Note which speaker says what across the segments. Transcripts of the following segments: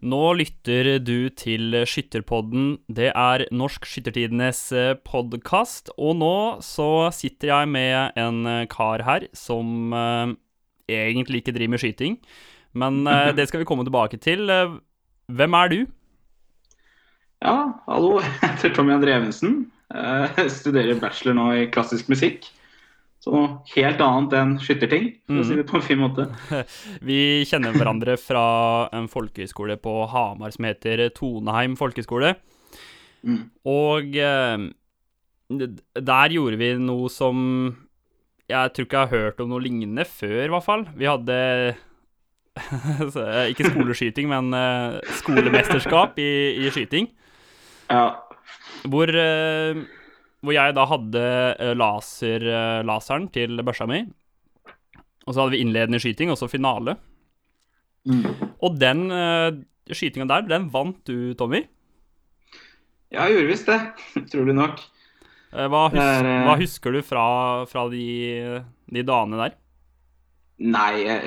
Speaker 1: Nå lytter du til Skytterpodden. Det er Norsk Skyttertidenes podkast. Og nå så sitter jeg med en eh, kar her som eh, egentlig ikke driver med skyting. Men eh, det skal vi komme tilbake til. Eh, Hvem er du?
Speaker 2: Ja, hallo. Jeg heter Tommy André Evensen. Jeg studerer bachelor nå i klassisk musikk. Så noe helt annet enn skytterting, for å si det på en fin måte.
Speaker 1: Vi kjenner hverandre fra en folkehøyskole på Hamar som heter Toneheim folkehøyskole.
Speaker 2: Mm.
Speaker 1: Og eh, der gjorde vi noe som jeg tror ikke jeg har hørt om noe lignende før, i hvert fall. Vi hadde eh, ikke skoleskyting, men eh, skolemesterskap i, i skyting.
Speaker 2: Ja,
Speaker 1: Hvor, hvor jeg da hadde eh, laser, eh, laseren til børsa mi. Og så hadde vi innledende skyting, og så finale.
Speaker 2: Mm.
Speaker 1: Og den uh, skytinga der, den vant du, Tommy.
Speaker 2: ja jeg gjorde visst det. Utrolig nok.
Speaker 1: Eh, hva, hus
Speaker 2: der, er, eh,
Speaker 1: hva husker du fra, fra de, de dagene der?
Speaker 2: Nei,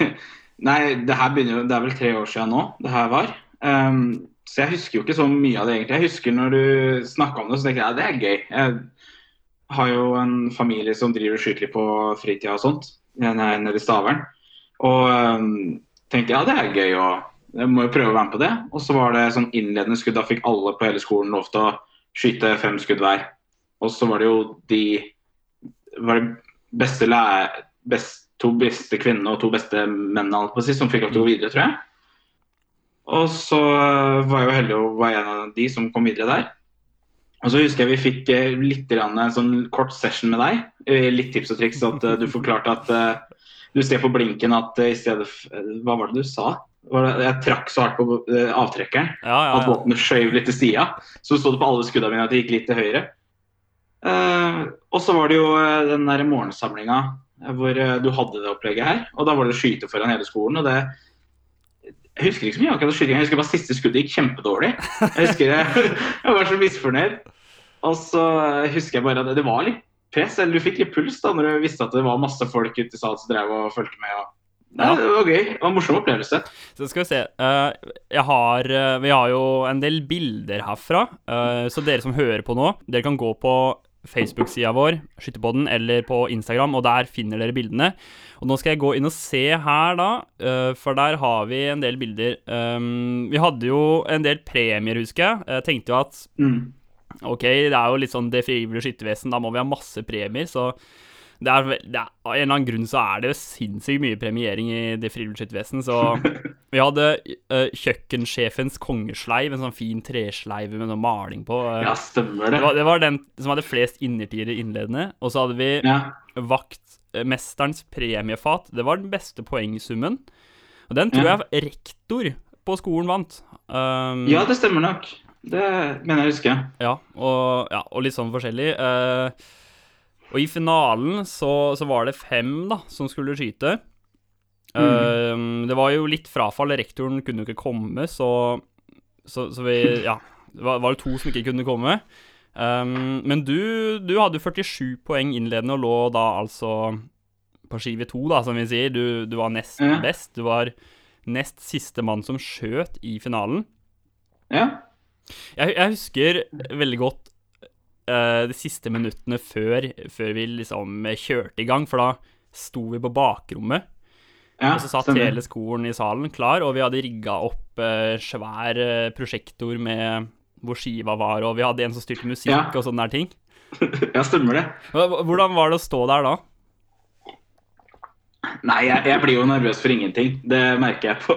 Speaker 2: nei det her begynner jo Det er vel tre år siden nå det her var. Ehm, så jeg husker jo ikke så mye av det egentlig. Jeg husker når du snakka om det, så tenkte jeg ja, det er gøy. Jeg har jo en familie som driver skytelig på fritida og sånt. Nede i Stavern. Og um, tenkte ja, det er gøy og jeg må jo prøve å være med på det. Og så var det sånn innledende skudd. Da fikk alle på hele skolen lov til å skyte fem skudd hver. Og så var det jo de var det beste læ- best, to beste kvinnene og to beste mennene å som fikk lov til å gå videre, tror jeg. Og så øh, var jeg jo heldig å være en av de som kom videre der. Og så husker jeg vi fikk eh, litt en sånn kort session med deg. Eh, Litt tips og triks. At eh, du forklarte at eh, du ser på blinken at eh, i stedet eh, Hva var det du sa? Jeg trakk så hardt på eh, avtrekkeren
Speaker 1: Ja, ja,
Speaker 2: at
Speaker 1: båten
Speaker 2: våpenet skjøv litt til sida. Så sto det på alle skuddene mine at det gikk litt til høyre. Eh, og så var det jo eh, den der morgensamlinga eh, hvor eh, du hadde det opplegget her. Og da var det å skyte foran hele skolen. og det jeg husker ikke så mye akkurat skytinga. Jeg husker bare siste skuddet gikk kjempedårlig. Jeg husker jeg, jeg var så misfornøyd. Og så husker jeg bare at det, det var litt press, eller du fikk litt puls da når du visste at det var masse folk ute i salen som drev og fulgte med. Og...
Speaker 1: Ja.
Speaker 2: Det var gøy. Det var en morsom opplevelse.
Speaker 1: Så skal vi se. eh, jeg har eh, Vi har jo en del bilder herfra, eh, så dere som hører på nå, dere kan gå på Facebook-sida vår, Skytterpodden, eller på Instagram, og der finner dere bildene. Og nå skal jeg gå inn og se her, da, eh, for der har vi en del bilder. Um, vi hadde jo en del premier, husker jeg. Jeg tenkte jo at
Speaker 2: Mm.
Speaker 1: Ok, det er jo litt sånn det frivillige skyttervesen, da må vi ha masse premier, så det er, det er, Av en eller annen grunn så er det jo sinnssykt mye premiering i det frivillige skyttervesen, så vi hadde uh, kjøkkensjefens kongesleiv, en sånn fin tresleiv med noe maling på. Uh,
Speaker 2: Ja, stemmer
Speaker 1: det,
Speaker 2: det.
Speaker 1: var, det var den som hadde flest innertider innledende, og så hadde vi
Speaker 2: Ja.
Speaker 1: vaktmesterens premiefat. Det var den beste poengsummen, og den tror
Speaker 2: Ja.
Speaker 1: jeg rektor på skolen vant. Um,
Speaker 2: ja, det stemmer nok. Det mener jeg å huske.
Speaker 1: Ja, og, ja, og litt sånn forskjellig. Eh, og i finalen så, så var det fem da, som skulle skyte. Eh, det var jo litt frafall. Rektoren kunne jo ikke komme, så, så, så vi Ja. Det var, var det to som ikke kunne komme. Um, men du, du hadde jo 47 poeng innledende og lå da altså på skive to, da, som vi sier. Du, du var nest
Speaker 2: Ja.
Speaker 1: best. Du var nest siste mann som skjøt i finalen.
Speaker 2: Ja.
Speaker 1: Jeg, jeg husker veldig godt de siste minuttene før, før vi liksom kjørte i gang, for da sto vi på bakrommet,
Speaker 2: ja
Speaker 1: og så satt
Speaker 2: stemmer.
Speaker 1: hele skolen i salen klar, og vi hadde rigga opp eh, svær eh, prosjektor med hvor skiva var, og vi hadde en som styrte musikk
Speaker 2: Ja.
Speaker 1: og sånne der ting.
Speaker 2: Ja, stemmer det.
Speaker 1: Hvordan var det å stå der da?
Speaker 2: Nei, jeg, jeg blir jo nervøs for ingenting. Det merker jeg på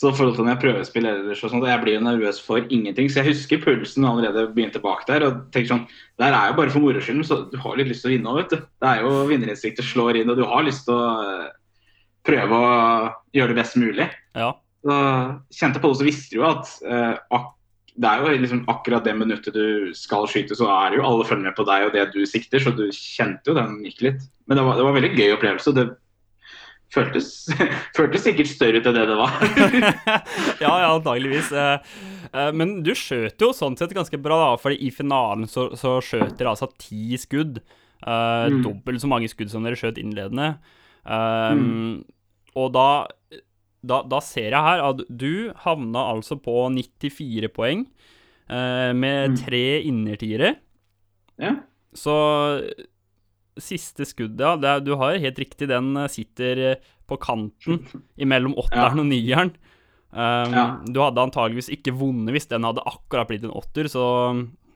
Speaker 2: så i forhold til når jeg prøvespill ellers og sånt. Jeg blir jo nervøs for ingenting. Så jeg husker pulsen allerede begynte bak der. Og tenker sånn Det her er jo bare for moro skyld, så du har litt lyst til å vinne òg, vet du. Det er jo vinnerinstinktet slår inn, og du har lyst til å eh, prøve å gjøre det best mulig.
Speaker 1: Ja.
Speaker 2: Så kjente på det, så visste du jo at eh, ak det er jo liksom akkurat det minuttet du skal skyte, så er det jo alle følger med på deg og det du sikter, så du kjente jo den gikk litt. Men det var, det var en veldig gøy opplevelse. Det føltes, føltes sikkert større ut enn det det var.
Speaker 1: ja, ja, antageligvis. Eh, eh, men du skjøt jo sånn sett ganske bra, da, fordi i finalen så, så skjøt dere altså ti skudd. Uh,
Speaker 2: Mm.
Speaker 1: Dobbelt så mange skudd som dere skjøt innledende. Um,
Speaker 2: Mm.
Speaker 1: Og da da, da ser jeg her at du havna altså på 94 poeng uh, med
Speaker 2: Mm.
Speaker 1: tre innertiere.
Speaker 2: Ja.
Speaker 1: Så siste skuddet, ja, du har helt riktig, den eh, sitter eh, på kanten imellom åtteren og nieren. Um,
Speaker 2: Ja.
Speaker 1: Du hadde antageligvis ikke vunnet hvis den hadde akkurat blitt en åtter, så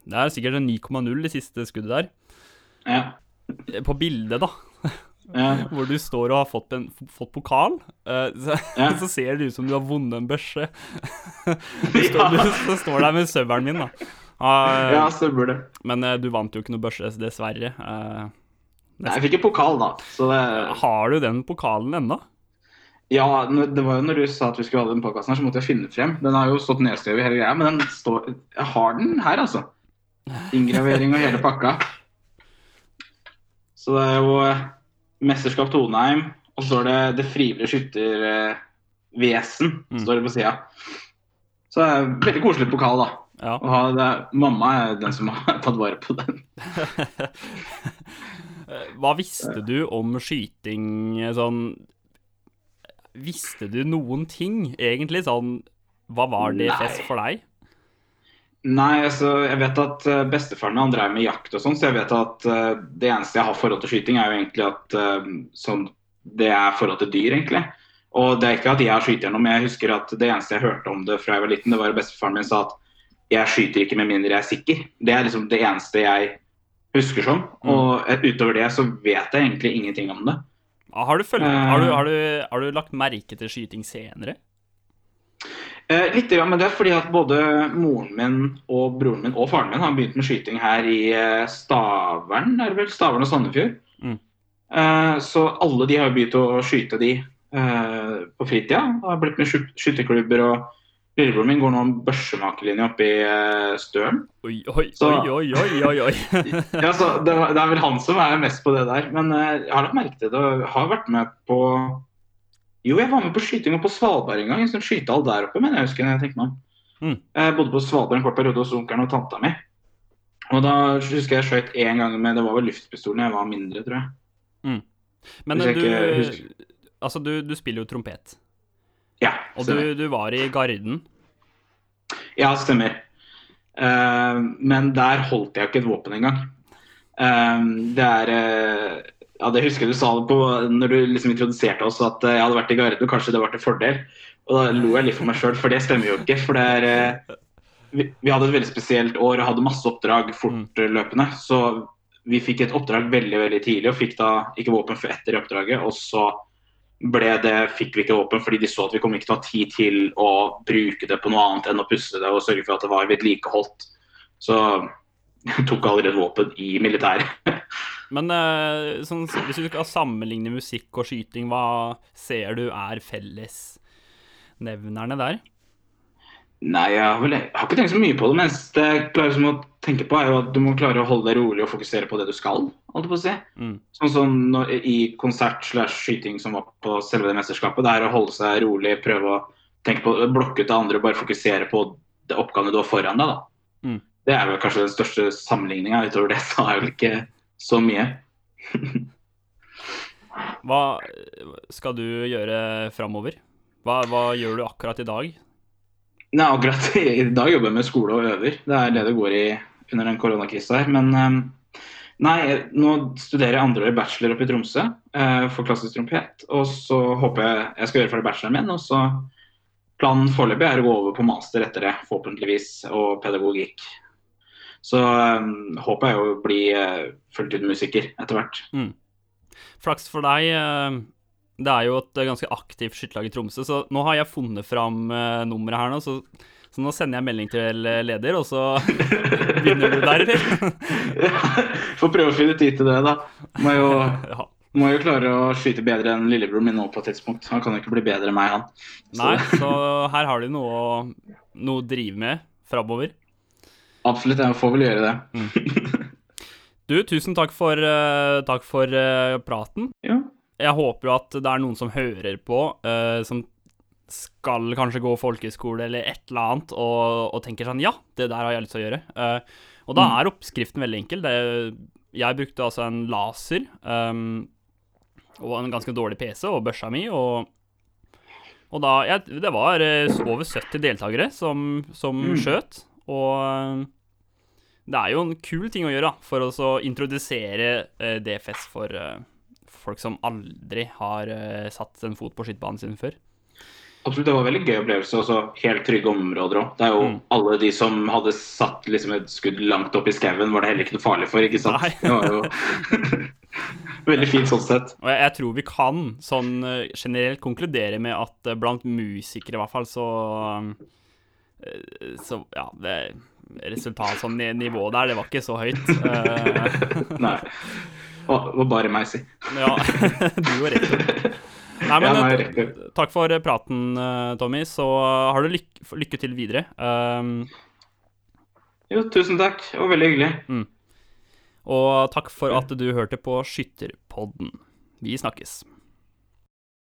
Speaker 1: det er sikkert en 9,0 det siste skuddet der.
Speaker 2: Ja.
Speaker 1: Eh, På bildet, da,
Speaker 2: Ja.
Speaker 1: hvor du står og har fått, en, fått pokal, Uh, så,
Speaker 2: Ja.
Speaker 1: så ser det ut som du har vunnet en børse. Du står, du, så står der med søvelen min, da. Uh,
Speaker 2: ja, stemmer det.
Speaker 1: Men uh, du vant jo ikke noe børse, dessverre. Eh,
Speaker 2: Nei, Jeg fikk en pokal, da. Så det
Speaker 1: har du den pokalen ennå?
Speaker 2: Ja, det var jo når du sa at vi skulle ha den podkasten her, så måtte jeg finne frem. Den har jo stått nedskrevet hele greia, men den står Jeg har den her, altså. Inngravering og hele pakka. Så det er jo eh, Mesterskap Toneheim, og så står det Det frivillige skyttervesen,
Speaker 1: Mm.
Speaker 2: står det på sida. Så det er veldig koselig pokal, da.
Speaker 1: Ja.
Speaker 2: Og det, mamma er den som har tatt vare på den.
Speaker 1: Eh, Hva visste du om skyting eh, sånn Visste du noen ting, egentlig? Sånn Hva var DFS for deg?
Speaker 2: Nei, altså, jeg vet at uh, bestefaren min drev med jakt og sånn, så jeg vet at uh, det eneste jeg har forhold til skyting, er jo egentlig at uh, sånn, det er forhold til dyr, egentlig. Og det er ikke at jeg har skyter noe, men jeg husker at det eneste jeg hørte om det fra jeg var liten, det var at bestefaren min sa at jeg skyter ikke med mindre jeg er sikker. Det er liksom det eneste jeg husker som.
Speaker 1: Mm.
Speaker 2: Og eh, utover det så vet jeg egentlig ingenting om det.
Speaker 1: Har du, følt,
Speaker 2: Eh.
Speaker 1: har, du, har, du, har du lagt merke til skyting senere?
Speaker 2: Eh, litt, men det er fordi at både moren min og broren min og faren min har begynt med skyting her i eh, Stavern, er det vel? Stavern og Sandefjord.
Speaker 1: Mm.
Speaker 2: Eh, så alle de har begynt å skyte de eh, på fritida. Har blitt med sky- skytterklubber og Lillebroren min går nå en børsemakerlinje oppe i eh, Støren.
Speaker 1: Oi, oi,
Speaker 2: Så-
Speaker 1: oi, oi, oi, oi.
Speaker 2: Ja, så det, det er vel han som er mest på det der. Men eh, jeg har nok merket det. Jeg Har vært med på Jo, jeg var med på skyting oppe på Svalbard en gang. En sånn skytehall der oppe, men jeg husker jeg tenkte meg om.
Speaker 1: Mm.
Speaker 2: Jeg bodde på Svalbard en kort periode hos onkelen og tanta mi. Og da husker jeg skjøt én gang med Det var vel luftpistolen jeg var mindre, tror jeg.
Speaker 1: Men
Speaker 2: jeg
Speaker 1: du,
Speaker 2: ikke
Speaker 1: altså, du, du spiller jo trompet.
Speaker 2: Ja,
Speaker 1: Og du, du var i Garden.
Speaker 2: Ja, stemmer. Uh, men der holdt jeg ikke et våpen engang. Uh, det er uh, Ja, det husker jeg du sa det på når du liksom introduserte oss at jeg hadde vært i Garden, og kanskje det var til fordel. Og da lo jeg litt for meg sjøl, for det stemmer jo ikke. For det er vi, vi hadde et veldig spesielt år og hadde masse oppdrag fortløpende. Så vi fikk et oppdrag veldig veldig tidlig og fikk da ikke våpen før etter oppdraget. Og så ble det, fikk vi ikke våpen fordi de så at vi kom ikke til å ha tid til å bruke det på noe annet enn å pusse det og sørge for at det var vedlikeholdt. Så jeg tok allerede våpen i militæret.
Speaker 1: Men eh, sånn, hvis du skal sammenligne musikk og skyting, hva ser du er fellesnevnerne der?
Speaker 2: Nei, jeg har, vel, jeg har ikke tenkt så mye på det. Men det jeg klarer som å tenke på, er jo at du må klare å holde deg rolig og fokusere på det du skal. Holdt på å si.
Speaker 1: Mm.
Speaker 2: Sånn som når, i konsert slash skyting som var på selve det mesterskapet. Det er å holde seg rolig, prøve å tenke på, blokke ut det andre og bare fokusere på det oppgavene du har foran deg. da.
Speaker 1: Mm.
Speaker 2: Det er vel kanskje den største sammenligninga. Utover det så er det vel ikke så mye.
Speaker 1: Hva skal du gjøre framover? Hva, hva gjør du akkurat i dag?
Speaker 2: Nei, akkurat i, dag jobber jeg med skole og øver. Det er det det går i under den koronakrisa her. Men eh, nei, nå studerer jeg andre år bachelor oppe i Tromsø eh, for klassisk trompet. Og så håper jeg jeg skal gjøre ferdig bacheloren min. Og så planen foreløpig er å gå over på master etter det, forhåpentligvis, og pedagogikk. Så eh, håper jeg å bli uh, fulltidsmusiker etter hvert.
Speaker 1: Flaks for deg. eh, Det er jo et eh, ganske aktivt skytterlag i Tromsø, så nå har jeg funnet fram uh, nummeret her nå. Så, så nå sender jeg melding til eh, leder, og så begynner du der, eller?
Speaker 2: Får prøve å finne tid til det, da. Må jo,
Speaker 1: Ja.
Speaker 2: må jo klare å skyte bedre enn lillebror min nå på et tidspunkt. Han kan jo ikke bli bedre enn meg, han. Så-
Speaker 1: Nei, så her har du noe noe å drive med framover.
Speaker 2: Absolutt, jeg får vel gjøre det.
Speaker 1: Du, tusen takk for, uh, takk for uh, praten.
Speaker 2: Ja.
Speaker 1: Jeg håper jo at det er noen som hører på, uh, som skal kanskje gå folkehøyskole eller et eller annet, og, og tenker sånn Ja, det der har jeg lyst til å gjøre. Uh, og da
Speaker 2: Mm.
Speaker 1: er oppskriften veldig enkel. Det, jeg brukte altså en laser um, og en ganske dårlig PC og børsa mi, og Og da jeg, Det var over 70 deltakere som, som
Speaker 2: Mm.
Speaker 1: skjøt. Og det er jo en kul ting å gjøre da, for å introdusere DFS for folk som aldri har uh, satt en fot på skytebanen sin før.
Speaker 2: Absolutt, det var en veldig gøy opplevelse. Også helt trygge områder òg. Det er jo
Speaker 1: Mm.
Speaker 2: alle de som hadde satt liksom et skudd langt opp i skauen, var det heller ikke noe farlig for, ikke sant? Det var jo veldig fint sånn sett.
Speaker 1: Og jeg, jeg tror vi kan sånn eh, generelt konkludere med at eh, blant musikere i hvert fall så Så ja, det resultatet sånn nivået der, det var ikke så høyt.
Speaker 2: Nei. Var bare meg, si.
Speaker 1: ja, du og rektor. Nei, men
Speaker 2: Ja, nei,
Speaker 1: eh, takk for praten, eh, Tommy. Så eh, har du lykke, lykke til videre. Um,
Speaker 2: Jo, tusen takk. Det var veldig hyggelig.
Speaker 1: og takk for at du hørte på Skytterpodden. Vi snakkes.